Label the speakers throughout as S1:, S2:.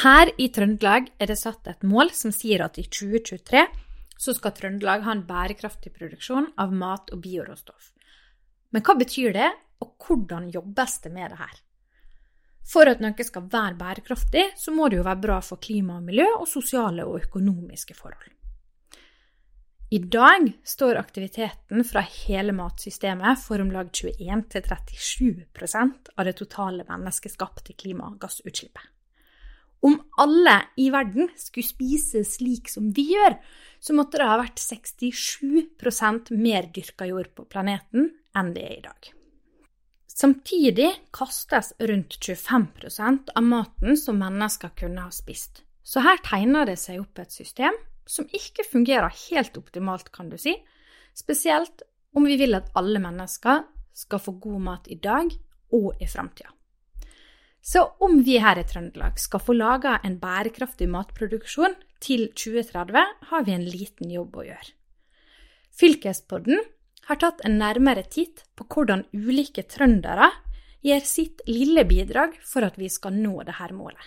S1: Her i Trøndelag er det satt et mål som sier at i 2023 så skal Trøndelag ha en bærekraftig produksjon av mat og bioråstoff. Men hva betyr det, og hvordan jobbes det med det her? For at noe skal være bærekraftig, så må det jo være bra for klima og miljø og sosiale og økonomiske forhold. I dag står aktiviteten fra hele matsystemet for om lag 21-37% av det totale menneskeskapte klimagassutslippet. Om alle i verden skulle spise slik som vi gjør, så måtte det ha vært 67% mer dyrka jord på planeten enn det er i dag. Samtidig kastes rundt 25% av maten som mennesker kunne ha spist. Så her tegner det seg opp et system som ikke fungerer helt optimalt, kan du si, spesielt om vi vil at alle mennesker skal få god mat i dag og i framtida. Så om vi her i Trøndelag skal få laga en bærekraftig matproduksjon til 2030, har vi en liten jobb å gjøre. Fylkespodden har tatt en nærmere titt på hvordan ulike trøndere gir sitt lille bidrag for at vi skal nå dette målet.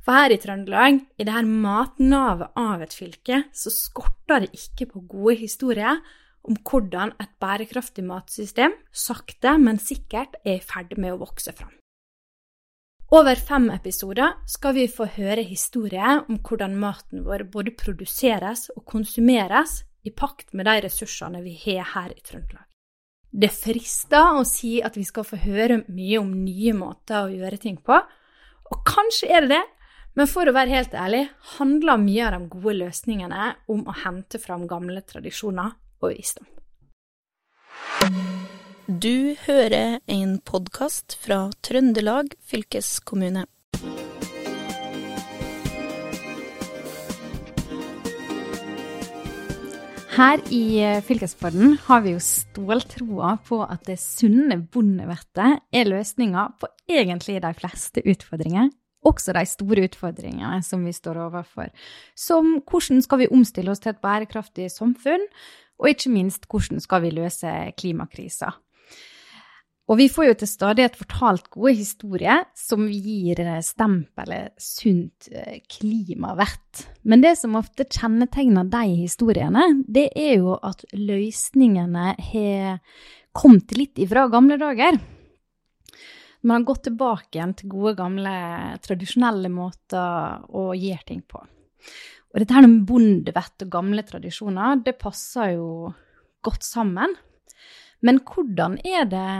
S1: For her i Trøndelag, i dette matnavet av et fylke, så skorter det ikke på gode historier om hvordan et bærekraftig matsystem sakte, men sikkert er i ferd med å vokse fram. Over fem episoder skal vi få høre historier om hvordan maten vår både produseres og konsumeres i pakt med de ressursene vi har her i Trøndelag. Det frister å si at vi skal få høre mye om nye måter å gjøre ting på, og kanskje er det det, men for å være helt ærlig handler mye av de gode løsningene om å hente fram gamle tradisjoner og visdom.
S2: Du hører en podkast fra Trøndelag fylkeskommune.
S3: Her i fylkesborden har vi jo ståltroa på at det sunne bondevettet er løsninga på egentlig de fleste utfordringer, også de store utfordringene som vi står overfor. Som hvordan skal vi omstille oss til et bærekraftig samfunn, og ikke minst hvordan skal vi løse klimakrisa. Og vi får jo til stadighet fortalt gode historier som gir stempelet sunt eh, klimavett. Men det som ofte kjennetegner de historiene, det er jo at løsningene har kommet litt ifra gamle dager. Man har gått tilbake igjen til gode, gamle, tradisjonelle måter å gjøre ting på. Og dette her med bondevett og gamle tradisjoner, det passer jo godt sammen. Men hvordan er det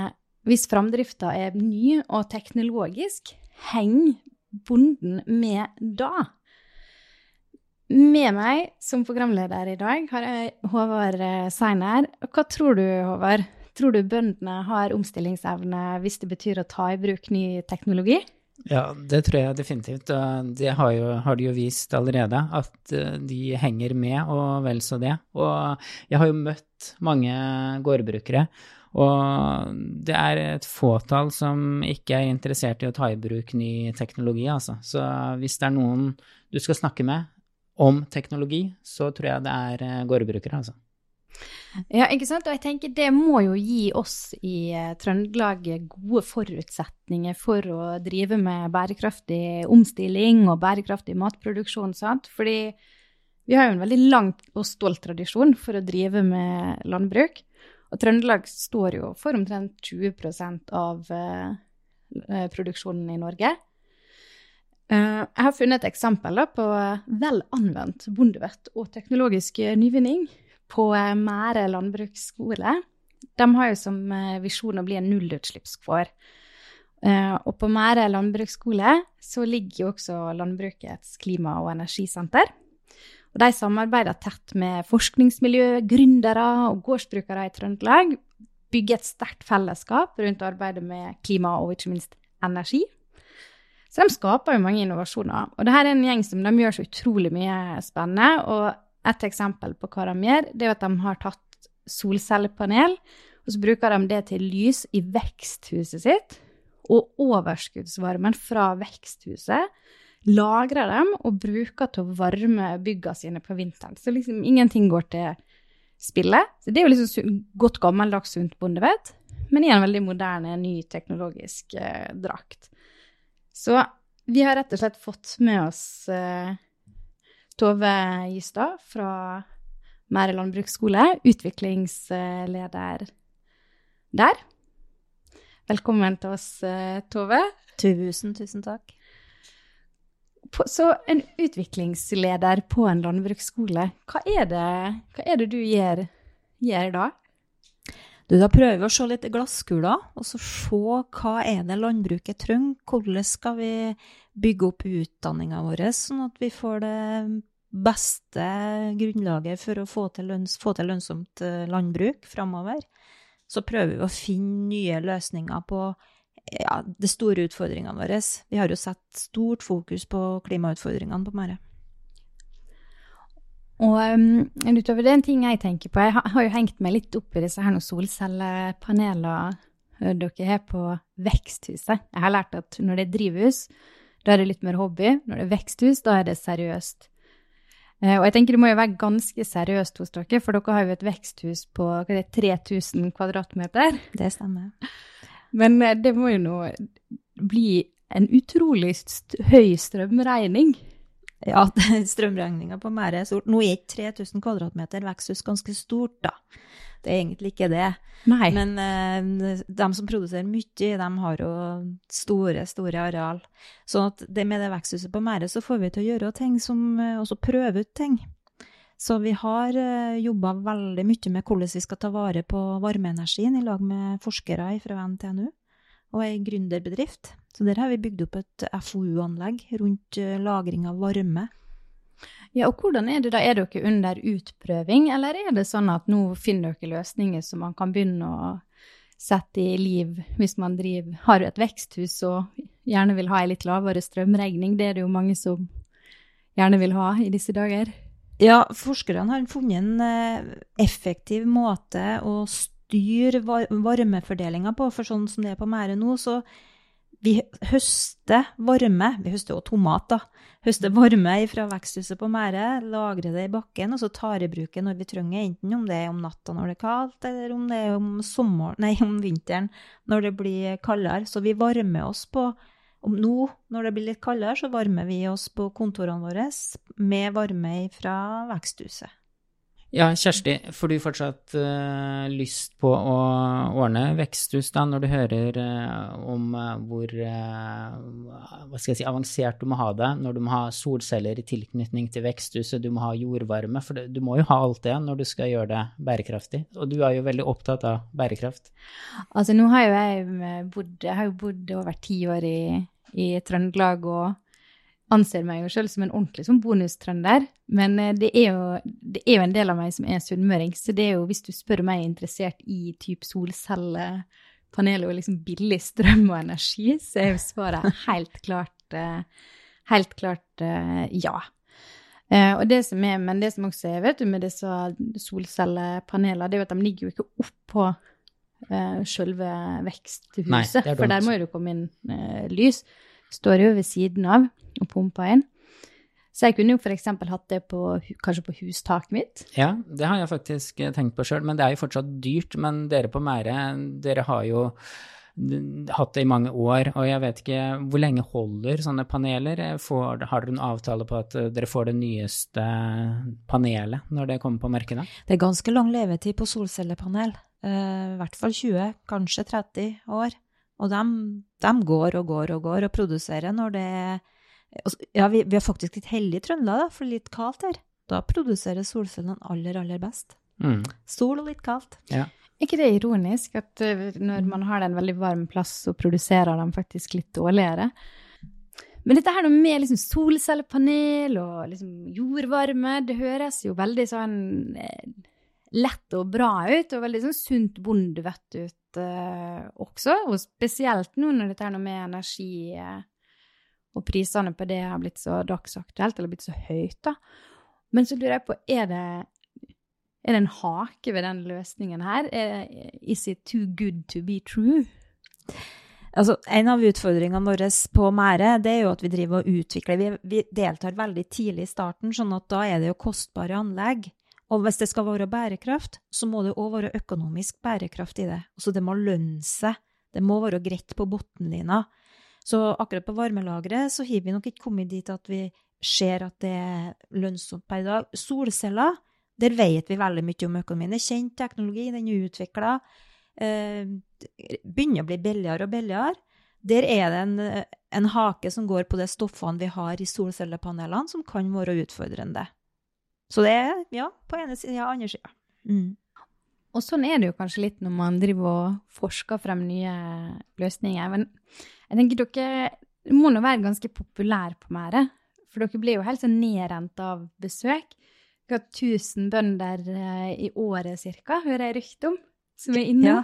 S3: hvis framdrifta er ny og teknologisk? Henger bonden med da? Med meg som programleder i dag har jeg Håvard Seiner. Hva tror du, Håvard? Tror du bøndene har omstillingsevne hvis det betyr å ta i bruk ny teknologi?
S4: Ja, det tror jeg definitivt. Det har, jo, har de jo vist allerede, at eh, de henger med, og vel så det. Og jeg har jo møtt mange gårdbrukere, og det er et fåtall som ikke er interessert i å ta i bruk ny teknologi, altså. Så hvis det er noen du skal snakke med om teknologi, så tror jeg det er eh, gårdbrukere, altså.
S3: Ja, ikke sant. Og jeg tenker det må jo gi oss i eh, Trøndelag gode forutsetninger for å drive med bærekraftig omstilling og bærekraftig matproduksjon, sant. Fordi vi har jo en veldig lang og stolt tradisjon for å drive med landbruk. Og Trøndelag står jo for omtrent 20% av eh, produksjonen i Norge. Eh, jeg har funnet et eksempel da, på vel anvendt bondevett og teknologisk nyvinning på eh, Mære landbruksskole. De har jo som eh, visjon å bli en nullutslippsgård. Uh, og på Mære landbruksskole så ligger jo også Landbrukets klima- og energisenter. Og de samarbeider tett med forskningsmiljø, gründere og gårdsbrukere i Trøndelag. Bygger et sterkt fellesskap rundt arbeidet med klima og ikke minst energi. Så de skaper jo mange innovasjoner. Og dette er en gjeng som de gjør så utrolig mye spennende. og et eksempel på hva de gjør, det er at de har tatt solcellepanel, og så bruker de det til lys i veksthuset sitt. Og overskuddsvarmen fra veksthuset lagrer dem og bruker til å varme byggene sine på vinteren. Så liksom ingenting går til spille. Så det er jo liksom godt gammeldags sunt bondevett, men i en veldig moderne, ny teknologisk eh, drakt. Så vi har rett og slett fått med oss eh, Tove Gystad fra Mære landbruksskole, utviklingsleder der. Velkommen til oss, uh, Tove.
S5: Tusen, tusen takk.
S3: Så en utviklingsleder på en landbruksskole, hva er det, hva er det du gjør, gjør da?
S5: Du, da prøver vi å se litt i glasskula, og så se hva er det landbruket trenger. Hvordan skal vi bygge opp utdanninga vår, sånn at vi får det beste grunnlaget for å få til, lønns, få til lønnsomt eh, landbruk framover. Så prøver vi å finne nye løsninger på ja, de store utfordringene våre. Vi har jo sett stort fokus på klimautfordringene på Mære.
S3: Og um, utover det, en ting jeg tenker på Jeg har, har jo hengt meg litt opp i disse her solcellepanelene dere har på veksthuset. Jeg har lært at når det er drivhus, da er det litt mer hobby. Når det er veksthus, da er det seriøst. Uh, og jeg tenker det må jo være ganske seriøst hos dere, for dere har jo et veksthus på det, 3000 kvadratmeter.
S5: Det stemmer.
S3: Men uh, det må jo nå bli en utrolig st høy strømregning.
S5: Ja, strømregninga på Mære er stort. Nå er ikke 3000 kvadratmeter veksthus ganske stort, da. Det er egentlig ikke det.
S3: Nei.
S5: Men uh, de som produserer mye, de har jo store, store areal. Så det med det veksthuset på Mære, så får vi til å gjøre ting som uh, også prøve ut ting. Så vi har eh, jobba veldig mye med hvordan vi skal ta vare på varmeenergien i lag med forskere fra NTNU og ei gründerbedrift. Så der har vi bygd opp et FoU-anlegg rundt eh, lagring av varme.
S3: Ja, og hvordan er det da? Er dere under utprøving, eller er det sånn at nå finner dere løsninger som man kan begynne å sette i liv hvis man driver, har et veksthus og gjerne vil ha ei litt lavere strømregning? Det er det jo mange som gjerne vil ha i disse dager.
S5: Ja, forskerne har funnet en eh, effektiv måte å styre varmefordelinga på, for sånn som det er på Mære nå, så vi høster varme, vi høster også tomat, da. Høster varme fra veksthuset på Mære, lagrer det i bakken, og så tar i bruk når vi trenger, enten om det er om natta når det er kaldt, eller om det er om, sommer, nei, om vinteren når det blir kaldere. Så vi varmer oss på om nå, når det blir litt kaldere, så varmer vi oss på kontorene våre med varme fra veksthuset.
S4: Ja, Kjersti, får du fortsatt uh, lyst på å ordne veksthus da, når du hører uh, om uh, hvor hva skal jeg si, avansert du må ha det, når du må ha solceller i tilknytning til veksthuset, du må ha jordvarme, for du må jo ha alt det når du skal gjøre det bærekraftig. Og du er jo veldig opptatt av bærekraft.
S3: Altså, nå har jo jeg bodd, jeg har jo bodd over ti år i, i Trøndelag og anser meg jo selv som en ordentlig som bonustrønder, men eh, det er, jo, det er, jo, en del av meg som er sunnmøring, så det er jo, hvis du spør meg, interessert i type solcellepanel og liksom billig strøm og energi, så er jo svaret helt klart, eh, helt klart eh, ja. Og det som er, men det som også er vet du, med disse solcellepanelene, det er jo at de ligger jo ikke oppå sjølve veksthuset, Nei, for der må jo det komme inn lys. Står jo ved siden av og pumper inn. Så jeg kunne jo f.eks. hatt det på, kanskje på hustaket mitt.
S4: Ja, det har jeg faktisk eh, tenkt på sjøl, men det er jo fortsatt dyrt. Men dere på Mære, dere har jo hatt det i mange år, og jeg vet ikke hvor lenge holder sånne paneler? Får, har dere en avtale på at eh, dere får det nyeste panelet når det kommer på markedet?
S5: Det er ganske lang levetid på solcellepanel. Uh, I hvert fall 20, kanskje 30 år. Og de, de går og går og går og produserer når det er Altså, ja, vi, vi er faktisk litt heldige i Trøndelag, da, for det er litt kaldt her. Da produserer solcellene aller, aller best. Mm. Sol og litt kaldt.
S3: Ja. Er ikke det ironisk at uh, når man har en veldig varm plass, så produserer de faktisk litt dårligere? Men dette her med liksom solcellepanel og liksom jordvarme, det høres jo veldig sånn eh, lett og bra ut, og veldig sånn sunt bondevett ut eh, også. Og spesielt nå når dette her med energi eh, og prisene på det har blitt så dagsaktuelt, eller blitt så høyt, da. Men så lurer jeg på, er det, er det en hake ved den løsningen her? Er, is it too good to be true?
S5: Altså, en av utfordringene våre på Mære det er jo at vi driver og utvikler. Vi, vi, deltar veldig tidlig i starten, sånn at da er det jo kostbare anlegg. Og hvis det skal være bærekraft, så må det òg være økonomisk bærekraft i det. Altså det må lønne seg. Det må være greit på bunnlinja. Så akkurat på varmelageret så har vi nok ikke kommet dit at vi ser at det er lønnsomt per dag. Solceller, der vet vi veldig mye om økonomien. Det er kjent teknologi, den er utvikla. Eh, begynner å bli billigere og billigere. Der er det en, en hake som går på de stoffene vi har i solcellepanelene, som kan være utfordrende. Så det er ja, på ene siden, ja, andre sida. Mm.
S3: Og sånn er det jo kanskje litt når man driver og forsker frem nye løsninger. Men jeg tenker dere må nå være ganske populære på Mære. For dere blir jo helt sånn nedrent av besøk. Dere har 1000 bønder eh, i året ca., hører jeg rykte om, som er inne.
S5: Ja.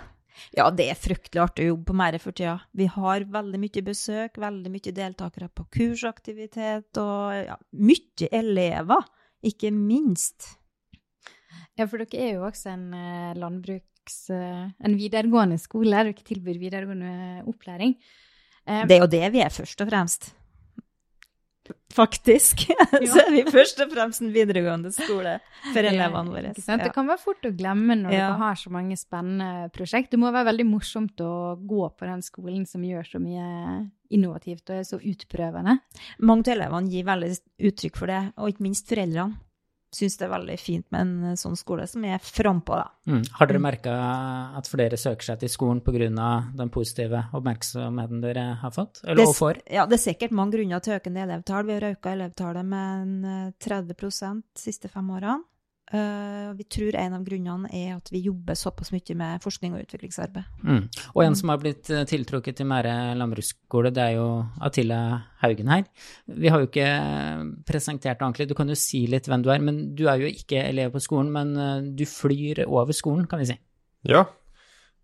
S5: ja, det er fryktelig artig å jobbe på Mære for tida. Vi har veldig mye besøk, veldig mye deltakere på kursaktivitet, og ja, mye elever, ikke minst.
S3: Ja, for dere er jo også en eh, landbruks... eh, En videregående skole. Dere tilbyr videregående opplæring.
S5: Det er jo det vi er, først og fremst. Faktisk. Så er vi først og fremst en videregående skole for elevene våre. Ja.
S3: Det kan være fort å glemme når
S5: Ja.
S3: du har så mange spennende prosjekt. Det må være veldig morsomt å gå på den skolen som gjør så mye innovativt og er så utprøvende.
S5: Mange av elevene gir veldig uttrykk for det, og ikke minst foreldrene. Syns det er veldig fint med en eh, sånn skole som er frampå, da.
S4: Mm. Har dere merka at flere søker seg til skolen pga. den positive oppmerksomheten dere har fått, eller
S5: Det-
S4: får?
S5: Ja, det er sikkert mange grunner til økende elevtall. Vi har økt elevtallet med en eh, 30 de siste fem årene. Eh, vi tror en av grunnene er at vi jobber såpass mye med forskning og utviklingsarbeid.
S4: Mm. Og en som har blitt eh, tiltrukket til Mære landbruksskole, det er jo Atilla Haugen her. Vi har jo ikke presentert deg ordentlig, du kan jo si litt hvem du er, men du er jo ikke elev på skolen, men eh, du flyr over skolen, kan vi si.
S6: Ja.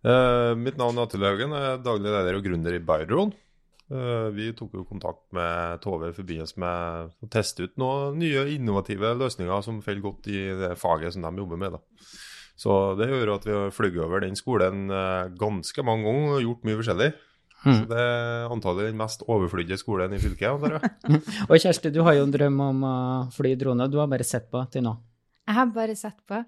S6: Eh, mitt navn er Attila Haugen, jeg er daglig leder og gründer i Byron. Eh, vi tok jo kontakt med Tove i forbindelse med å teste ut noen nye innovative løsninger som faller godt i det faget som de jobber med. Da. Så det gjør at vi har fløyet over den skolen eh, ganske mange ganger og gjort mye forskjellig. Så
S4: Mm.
S6: det er antallet den mest overflydde skolen i fylket. antar jeg.
S4: Og Kjersti, du har jo en drøm om å fly drone, du har bare sett på til nå.
S3: Jeg har bare sett på.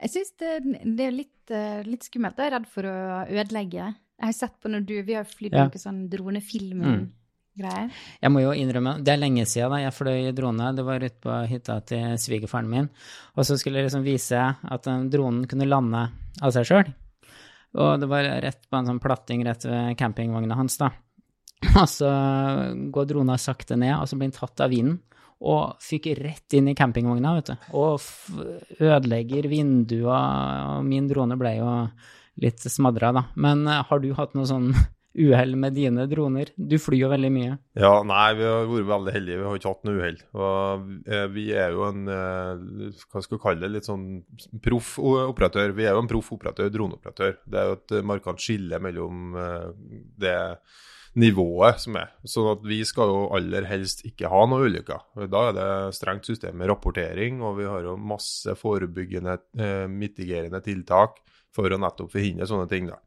S3: Jeg syns det, det er litt, eh, litt skummelt. Jeg er redd for å ødelegge. Jeg har sett på når du Vi har flydd
S4: Ja.
S3: noen sånn
S4: Mm.
S3: dronefilm-greier.
S4: Jeg må jo innrømme, det er lenge siden da jeg fløy drone. Det var ute på hytta til svigerfaren min. Og så skulle jeg liksom vise at dronen kunne lande av seg sjøl. Og det var rett på en sånn platting rett ved campingvogna hans, da. Og så går drona sakte ned, og så blir den tatt av vinden. Og fyker rett inn i campingvogna, vet du. Og ødelegger vinduer. Og min drone ble jo litt smadra, da. Men eh, har du hatt noe sånn uhell med dine droner? Du flyr jo veldig mye.
S6: Ja, nei, vi har vært veldig heldige. Vi har ikke hatt noe uhell. Og eh, vi er jo en eh, hva skal vi kalle det, litt sånn proff operatør. Vi er jo en proff operatør, droneoperatør. Det er jo et markant skille mellom det nivået som er. Sånn at vi skal jo aller helst ikke ha noen ulykker. Da er det strengt system med rapportering, og vi har jo masse forebyggende, eh, mitigerende tiltak for å nettopp forhindre sånne ting. da.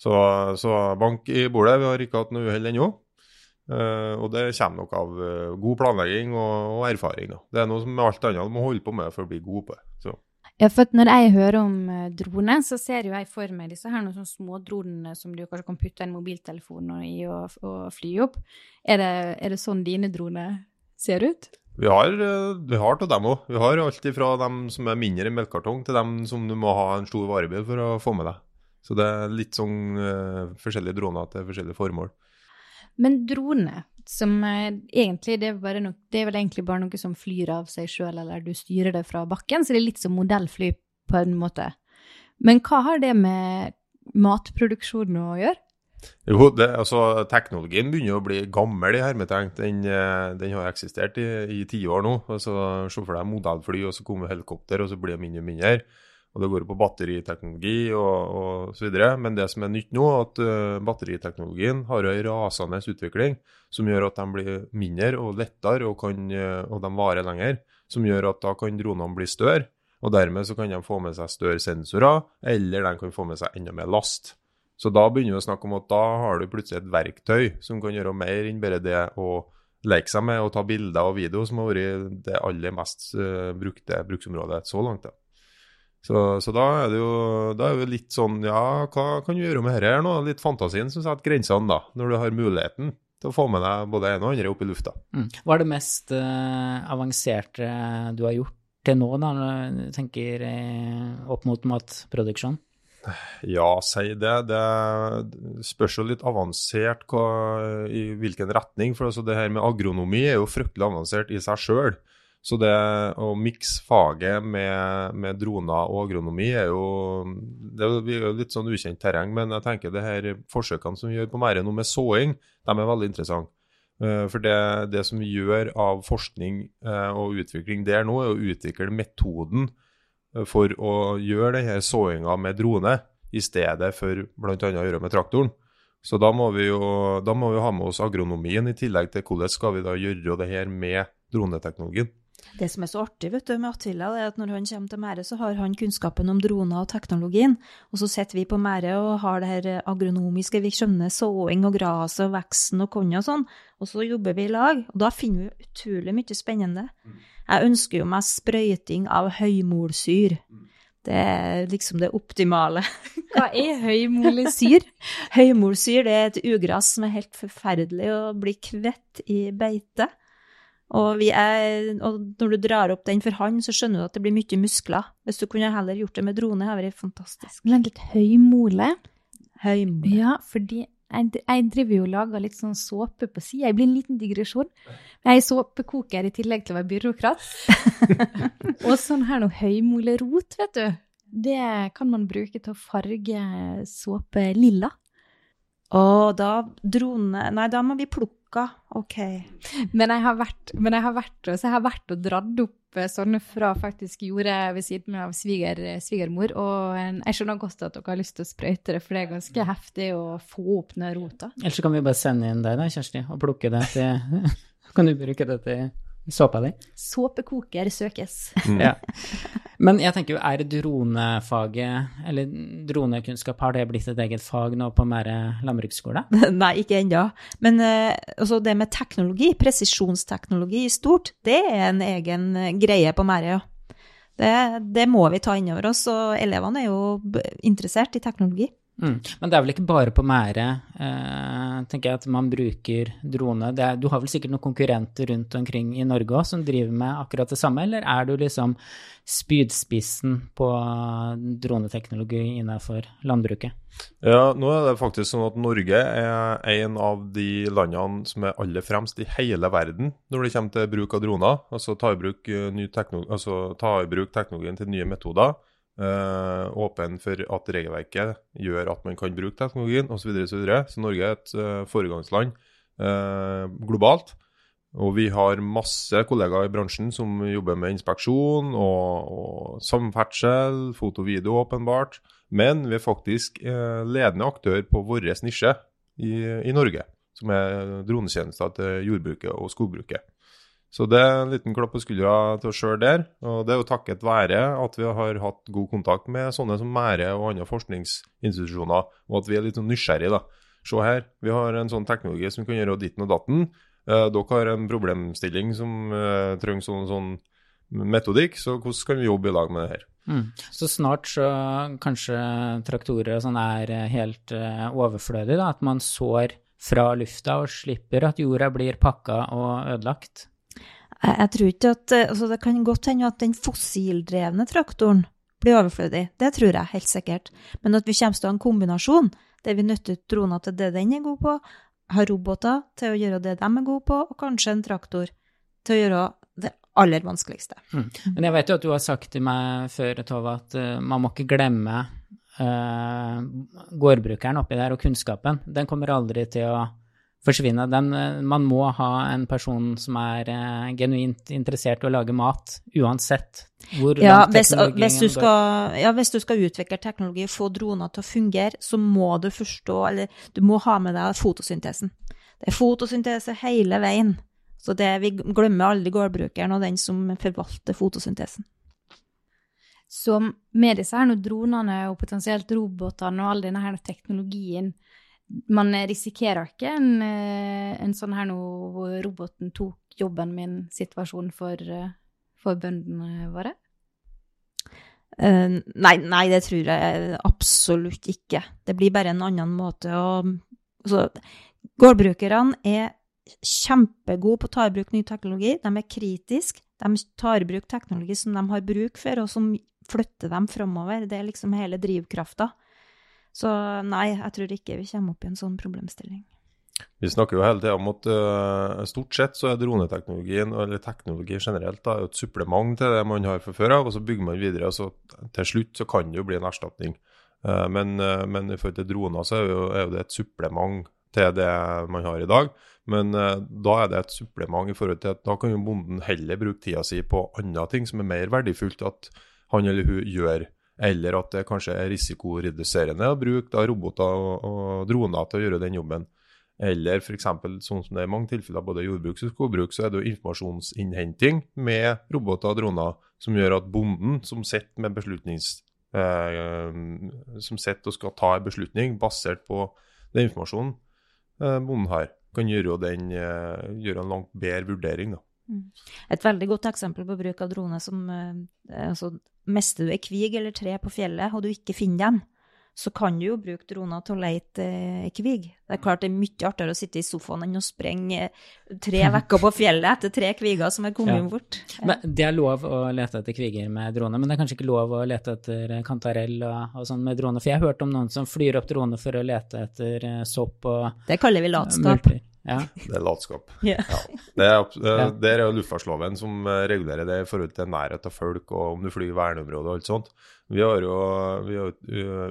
S6: Så, så bank i bordet. Vi har ikke hatt noe uhell ennå. Uh, og det kommer nok av uh, god planlegging og, og erfaring. Da. Det er noe som alt annet du må holde på med for å bli god på det.
S3: Ja, for når jeg hører om droner, så ser jeg for meg disse her noen sånne smådronene som du kanskje kan putte en mobiltelefon i og, og fly opp. Er det, er det sånn dine droner ser ut?
S6: Vi har, eh, vi har til dem òg. Vi har alt fra dem som er mindre enn melkekartong, til dem som du må ha en stor varebil for å få med deg. Så det er litt sånn uh, forskjellige droner til forskjellige formål.
S3: Men droner, som eh, egentlig det er, nok, det er vel egentlig bare noe som flyr av seg sjøl, eller du styrer det fra bakken, så det er litt som modellfly på en måte. Men hva har det med matproduksjon å gjøre?
S6: Jo, det, altså, teknologien begynner å bli gammel i hermetegn. Den, eh, den har eksistert i, i tiår nå. Altså, Se for deg modellfly, og så kommer helikopter, og så blir det mindre og mindre. Og det går på batteriteknologi og, og så videre. Men det som er nytt nå, er at uh, batteriteknologien har en rasende utvikling som gjør at de blir mindre og lettere, og, kan, uh, og de varer lenger. Som gjør at da kan dronene bli større, og dermed så kan de få med seg større sensorer, eller de kan få med seg enda mer last. Så da begynner vi å snakke om at da har du plutselig et verktøy som kan gjøre mer enn bare det å leke seg med og ta bilder og video, som har vært det aller mest eh, brukte bruksområdet så langt. da. Så, så da er det jo da er det litt sånn Ja, hva kan du gjøre med dette her nå? Litt fantasien som setter grensene, da. Når du har muligheten til å få med deg både en og andre opp i lufta.
S4: Mm. Hva er det mest uh, avanserte du har gjort til nå, da, når du tenker uh, opp mot matproduksjon?
S6: Ja, si det. Det spørs jo litt avansert hva, i hvilken retning. For altså det her med agronomi er jo fryktelig avansert i seg sjøl. Så det å mikse faget med, med, droner og agronomi er jo det er jo litt sånn ukjent terreng. Men jeg tenker det her forsøkene som vi gjør på Mære nå med såing, de er veldig interessante. Eh, for det, det, som vi gjør av forskning eh, og utvikling der nå, er å utvikle metoden for å gjøre denne såinga med drone, i stedet for bl.a. å gjøre med traktoren. Så da må, vi jo, da må vi ha med oss agronomien, i tillegg til hvordan skal vi da gjøre det her med droneteknologien.
S5: Det som er så artig vet du, med Attila, er at når han kommer til Mære, så har han kunnskapen om droner og teknologien. Og så sitter vi på Mære og har det her agronomiske, vi skjønner såing og gras og veksten og korn og sånn. Og så jobber vi i lag, og da finner vi utrolig mye spennende. Jeg ønsker jo meg sprøyting av høymolsyr. Det er liksom det optimale.
S3: Hva er høymolsyr?
S5: høymolsyr det er et ugras som er helt forferdelig å bli kvitt i beite. Og, er, og, når du drar opp den for hånd, så skjønner du at det blir mye muskler. Hvis du kunne heller gjort det med drone, hadde det vært fantastisk.
S3: Vent litt, høymole?
S5: Høymole.
S3: Ja, fordi jeg, jeg driver jo og lager litt sånn såpe på sida. Jeg blir en liten digresjon. Jeg er såpekoker i tillegg til å være byråkrat. og sånn her noe høymolerot, vet du. Det kan man bruke til å farge såpe lilla.
S5: Å, da drone Nei, da må vi plukke. OK.
S3: Men jeg har vært, men jeg har vært, så jeg har vært og dratt opp sånne fra faktisk jordet ved siden av sviger, svigermor. Og jeg skjønner godt at dere har lyst til å sprøyte det, for det er ganske heftig å få opp den rota.
S4: Ellers kan vi bare sende inn deg da, Kjersti, og plukke det til Kan du bruke det til såpa di?
S3: Såpekoker søkes.
S4: Mm. Ja. Men jeg tenker jo, er dronefaget, eller dronekunnskap, har det blitt et eget fag nå på Mære landbruksskole?
S5: Nei, ikke ennå. Men uh, altså det med teknologi, presisjonsteknologi i stort, det er en egen eh, greie på Mære, ja. Det, det må vi ta inn over oss, og elevene er jo interessert i teknologi.
S4: Mm. Men det er vel ikke bare på Mære, eh, tenker jeg, at man bruker drone. Er, du har vel sikkert noen konkurrenter rundt omkring i Norge òg som driver med akkurat det samme, eller er du liksom spydspissen på droneteknologi innenfor landbruket?
S6: Ja, nå er det faktisk sånn at Norge er en av de landene som er aller fremst i hele verden når det kommer til bruk av droner. Altså ta i bruk, eh, altså, ta i bruk teknologien til nye metoder. Uh, åpen for at regelverket gjør at man kan bruke teknologien osv. Så, videre, så, så Norge er et uh, foregangsland uh, globalt. Og vi har masse kollegaer i bransjen som jobber med inspeksjon og, og samferdsel, foto og video, åpenbart. Men vi er faktisk ledende aktør på vår nisje i, i Norge, som er dronetjenester til jordbruket og skogbruket. Så det er en liten klapp på skuldra til oss sjøl der. Og det er jo takket være at vi har hatt god kontakt med sånne som Mære og andre forskningsinstitusjoner, og at vi er litt sånn nysgjerrige, da. Se her, vi har en sånn teknologi som kan gjøre ditten og datten. Eh, dere har en problemstilling som eh, trenger sånn, sånn metodikk, så hvordan kan vi jobbe i lag med det her?
S4: Mm. Så snart så kanskje traktorer og sånn er helt uh, overflødig, da, at man sår fra lufta og slipper at jorda blir pakka og ødelagt?
S5: Jeg, jeg tror ikke at eh, altså Det kan godt hende at den fossildrevne traktoren blir overflødig. Det tror jeg helt sikkert. Men at vi kommer til å ha en kombinasjon der vi nytter ut droner til det den er god på, har roboter til å gjøre det de er gode på, og kanskje en traktor til å gjøre det aller vanskeligste.
S4: Mm. Men jeg vet jo at du har sagt til meg før, Tove, at uh, man må ikke glemme uh, gårdbrukeren oppi der og kunnskapen. Den kommer aldri til å forsvinne. Den, eh, man må ha en person som er uh, genuint interessert i å lage mat, uansett hvor
S5: ja, langt hvis, hvis du skal, ja, hvis du skal utvikle teknologi og få droner til å fungere, så må du forstå, eller du må ha med deg fotosyntesen. Det er fotosyntese hele veien. Så det, vi glemmer aldri gårdbrukeren og den som forvalter fotosyntesen.
S3: Så med disse her dronene og potensielt robotene og all denne her teknologien, man risikerer ikke en, eh, en sånn her nå hvor roboten tok jobben min situasjon for, eh, for bøndene våre?
S5: Uh, nei, nei, det tror jeg absolutt ikke. Det blir bare en annen måte å altså, Gårdbrukerne er kjempegode på å ta i bruk ny teknologi. De er kritiske. De tar i bruk teknologi som de har bruk for, og som flytter dem framover. Det er liksom hele drivkrafta. Så nei, jeg tror ikke vi kommer opp i en sånn problemstilling.
S6: Vi snakker jo hele tida om at uh, stort sett så er droneteknologien, eller teknologi generelt, da, et supplement til det man har fra før av, og så bygger man videre. og så Til slutt så kan det jo bli en erstatning. Uh, men, uh, men, i forhold til droner så er jo, er jo det et supplement til det man har i dag. Men da er det et supplement i forhold til at da kan jo bonden heller bruke tida si på andre ting som er mer verdifullt at han eller hun gjør. Eller at det kanskje er risikoreduserende å bruke roboter og, og droner til å gjøre den jobben. Eller f.eks. sånn som det er i mange tilfeller, både jordbruks- og skogbruk, så er det jo informasjonsinnhenting med roboter og droner som gjør at bonden som sitter med beslutnings... Eh, som sitter og skal ta en beslutning basert på den informasjonen eh, bonden har, kan gjøre, den, eh, gjøre, en langt bedre vurdering. da.
S5: Mm. Et veldig godt eksempel på bruk av drone som eh, altså, Mister du ei kvig eller tre på fjellet, og du ikke finner dem, så kan du jo bruke droner til å lete ei kvig. Det er klart det er mye artigere å sitte i sofaen enn å sprenge eh, tre uker på fjellet etter tre kviger som er kommet ja. bort.
S4: Men Det er lov å lete etter kviger med drone, men det er kanskje ikke lov å lete etter kantarell og, og sånn med drone? For jeg har hørt om noen som flyr opp drone for å lete etter eh, sopp og
S5: Det kaller vi latskap. Multer.
S4: Ja.
S6: Det er latskap. Yeah. Ja. Det, er, det er jo luftfartsloven som regulerer det i forhold til nærhet til folk og om du flyr i verneområde og alt sånt. Vi har jo vi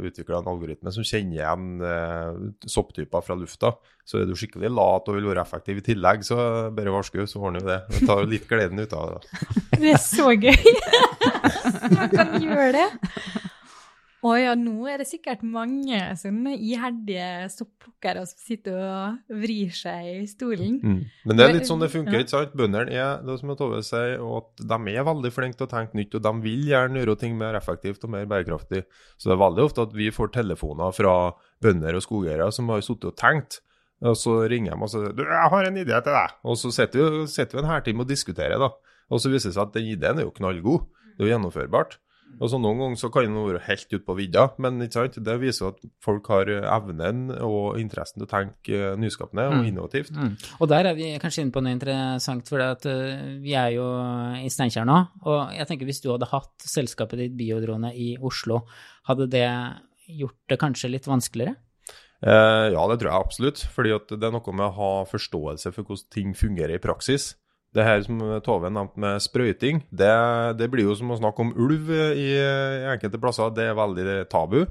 S6: utvikla en algoritme som kjenner igjen eh, sopptyper fra lufta. Så er du skikkelig lat og vil være effektiv i tillegg, så bare varsku, så ordner vi det. Vi tar jo litt gleden ut av det.
S3: Det er så gøy! Man kan gjøre det. Å ja, nå er det sikkert mange sånne iherdige sopplukkere som sitter og vrir seg i stolen. Mm.
S6: Men det er litt sånn det funker, ikke sant? Bøndene er det som Tove sier, at de er veldig flinke til å tenke nytt, og de vil gjerne gjøre ting mer effektivt og mer bærekraftig. Så det er veldig ofte at vi får telefoner fra bønder og skogeiere som har sittet og tenkt. Og så ringer de og sier du, 'Jeg har en idé til deg.' Og så sitter vi, sitter vi en hærtime og diskuterer, da. Og så viser det seg at den ideen er jo knallgod. Det er jo gjennomførbart. Og så Noen ganger så kan den være helt ute på vidda, men det viser at folk har evnen og interessen til å tenke nyskapende og mm. innovativt. Mm. Mm.
S4: Og der er vi kanskje inne på noe interessant, for at, uh, vi er jo i Steinkjer nå. Og jeg tenker hvis du hadde hatt selskapet ditt Biodrone i Oslo, hadde det gjort det kanskje litt vanskeligere?
S6: Eh, ja, det tror jeg absolutt. fordi det er noe med å ha forståelse for hvordan ting fungerer i praksis. Det her som Tove nevnte med sprøyting, det, det, blir jo som å snakke om ulv i, i enkelte plasser. Det er veldig tabu.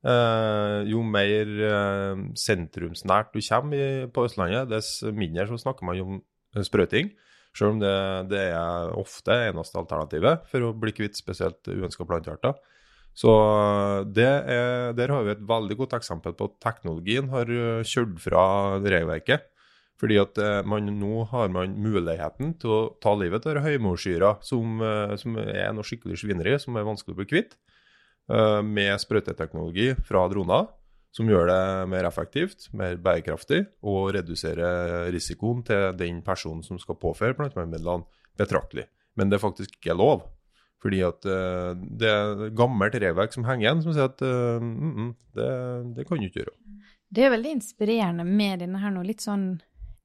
S6: Eh, jo mer eh, sentrumsnært du kommer i, på Østlandet, dess mindre så snakker man om sprøyting. Selv om det, det er ofte eneste alternativet for å bli kvitt spesielt uønska plantearter. Så er, der har vi et veldig godt eksempel på at teknologien har kjørt fra regelverket. Fordi at eh, man, nå har man muligheten til å ta livet av høymorsyra, som, eh, som, er noe skikkelig svineri, som er vanskelig å bli kvitt, eh, med sprøyteteknologi fra droner. Som gjør det mer effektivt, mer bærekraftig, og reduserer risikoen til den personen som skal påføre plantevernmidlene, betraktelig. Men det er faktisk ikke lov. Fordi at det er gammelt regelverk som henger igjen, som sier at mm, mm, det, det, kan du ikke gjøre.
S3: Det er veldig inspirerende med denne her nå, litt sånn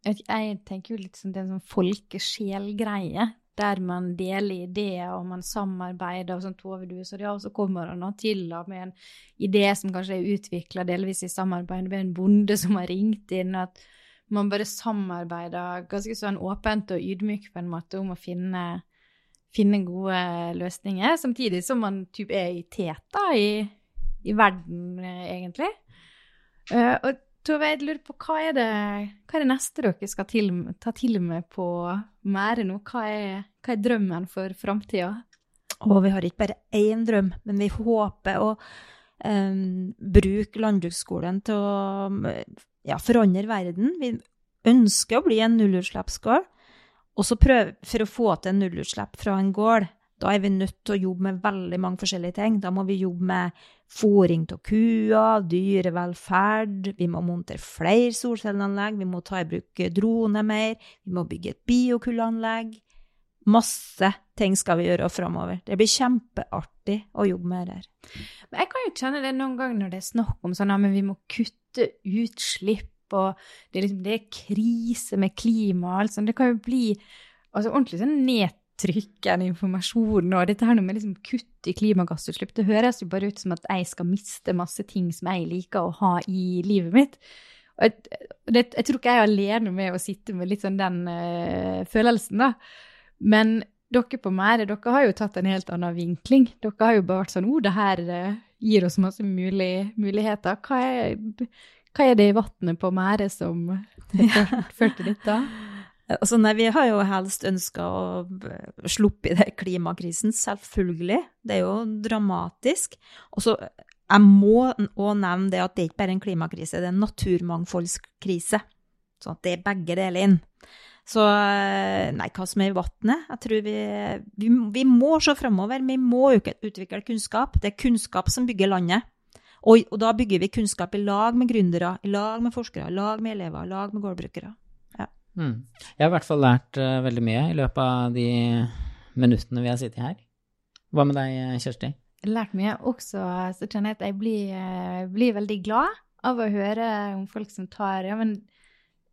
S3: jeg tenker jo litt sånn det er en sånn folkesjelgreie, der man deler ideer og man samarbeider. og sånn Tove, du så, ja, og så kommer han til med en idé som kanskje er utvikla delvis i samarbeid med en bonde som har ringt inn. at man bare samarbeider ganske sånn åpent og ydmykt på en måte om å finne, finne gode løsninger, samtidig som man typ er i teta i, i verden, egentlig. Uh, og Tove, jeg lurer på hva er, det, hva er det neste dere skal til, ta til med på Mære nå? Hva er, hva er drømmen for framtida?
S5: vi har ikke bare én drøm, men vi håper å um, bruke landbruksskolen til å ja, forandre verden. Vi ønsker å bli en nullutslippsgård. Og så prøve for å få til nullutslipp fra en gård, da er vi nødt til å jobbe med veldig mange forskjellige ting. Da må vi jobbe med fòring av kuer, dyrevelferd, vi må montere flere solcelleanlegg, vi må ta i bruk droner mer, vi må bygge et biokullanlegg. Masse ting skal vi gjøre framover. Det blir kjempeartig å jobbe med det her.
S3: Jeg kan jo kjenne det noen ganger når det er snakk om sånn at vi må kutte utslipp og det er, liksom, det er krise med klima og alt sånt. Det kan jo bli altså, ordentlig sånn nedtrykkende informasjon, og dette her med liksom kutt i klimagassutslipp, det høres jo bare ut som at jeg skal miste masse ting som jeg liker å ha i livet mitt. Og jeg, det, jeg tror ikke jeg er alene med å sitte med litt sånn den øh, følelsen, da. Men dere på Mære, dere har jo tatt en helt annen vinkling. Dere har jo bare vært sånn Å, oh, det her uh, gir oss masse mulig, muligheter. Hva er, hva er, det i vannet på Mære som førte til dette?
S5: Altså, nei, vi har jo helst ønska å sluppe i den klimakrisen, selvfølgelig. Det er jo dramatisk. Og jeg må òg nevne det at det er ikke bare en klimakrise, det er en naturmangfoldskrise. Så at det er begge deler inn. Så nei, hva som er i vannet? Jeg tror vi, vi, vi må se framover. Vi må utvikle kunnskap. Det er kunnskap som bygger landet. Og, og, da bygger vi kunnskap i lag med gründere, i lag med forskere, i lag med elever, i lag med gårdbrukere.
S4: Mm. Jeg har i hvert fall lært uh, veldig mye i løpet av de minuttene vi har sittet her. Hva med deg, Kjersti?
S3: lært mye. Også så kjenner jeg at jeg blir, uh, blir, veldig glad av å høre om folk som tar ja, men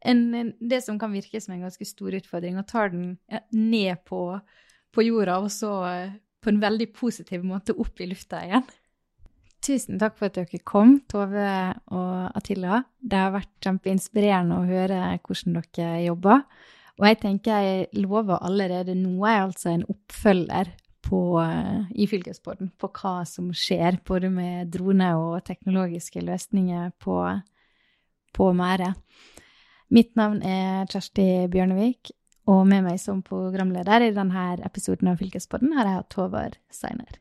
S3: en, en, det som kan virke som en ganske stor utfordring, og tar den ja, ned på, på, jorda, og så uh, på en veldig positiv måte opp i lufta igjen. Tusen takk for at dere kom, Tove og Atilla. Det har vært kjempeinspirerende å høre hvordan dere jobber. Og jeg tenker jeg lover allerede nå, er altså en oppfølger på, eh, i fylkespodden på hva som skjer, både med droner og teknologiske løsninger på, på Mære. Mitt navn er Kjersti Bjørnevik, og med meg som programleder i denne episoden av Fylkespodden har jeg hatt Håvard Seiner.